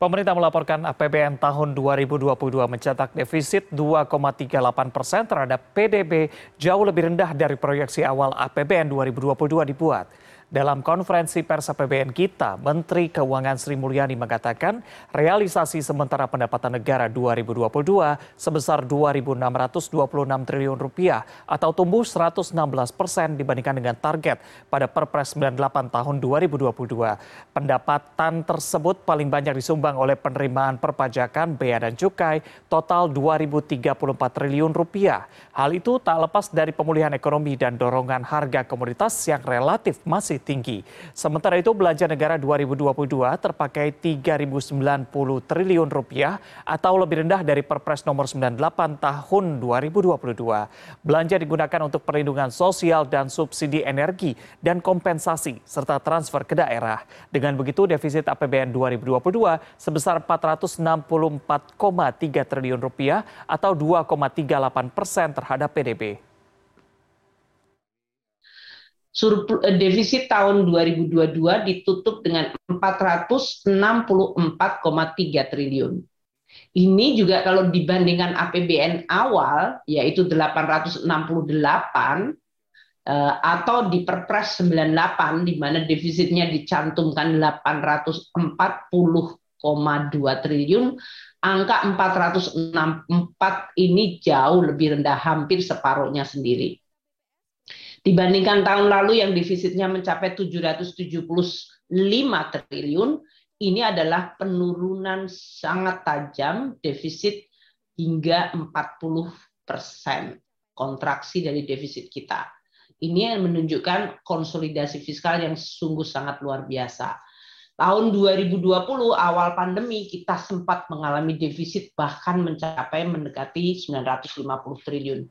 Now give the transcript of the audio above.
Pemerintah melaporkan APBN tahun 2022 mencetak defisit 2,38 persen terhadap PDB jauh lebih rendah dari proyeksi awal APBN 2022 dibuat. Dalam konferensi pers APBN kita, Menteri Keuangan Sri Mulyani mengatakan realisasi sementara pendapatan negara 2022 sebesar 2.626 triliun rupiah atau tumbuh 116 persen dibandingkan dengan target pada Perpres 98 tahun 2022. Pendapatan tersebut paling banyak disumbang oleh penerimaan perpajakan bea dan cukai total 2.034 triliun rupiah. Hal itu tak lepas dari pemulihan ekonomi dan dorongan harga komoditas yang relatif masih tinggi. Sementara itu belanja negara 2022 terpakai 3.090 triliun rupiah atau lebih rendah dari Perpres nomor 98 tahun 2022. Belanja digunakan untuk perlindungan sosial dan subsidi energi dan kompensasi serta transfer ke daerah. Dengan begitu defisit APBN 2022 sebesar 464,3 triliun rupiah atau 2,38 persen terhadap PDB. Surplus eh, defisit tahun 2022 ditutup dengan 464,3 triliun. Ini juga kalau dibandingkan APBN awal yaitu 868 eh, atau di Perpres 98 di mana defisitnya dicantumkan 840,2 triliun, angka 464 ini jauh lebih rendah hampir separuhnya sendiri. Dibandingkan tahun lalu yang defisitnya mencapai 775 triliun, ini adalah penurunan sangat tajam defisit hingga 40 persen kontraksi dari defisit kita. Ini yang menunjukkan konsolidasi fiskal yang sungguh sangat luar biasa. Tahun 2020 awal pandemi kita sempat mengalami defisit bahkan mencapai mendekati 950 triliun.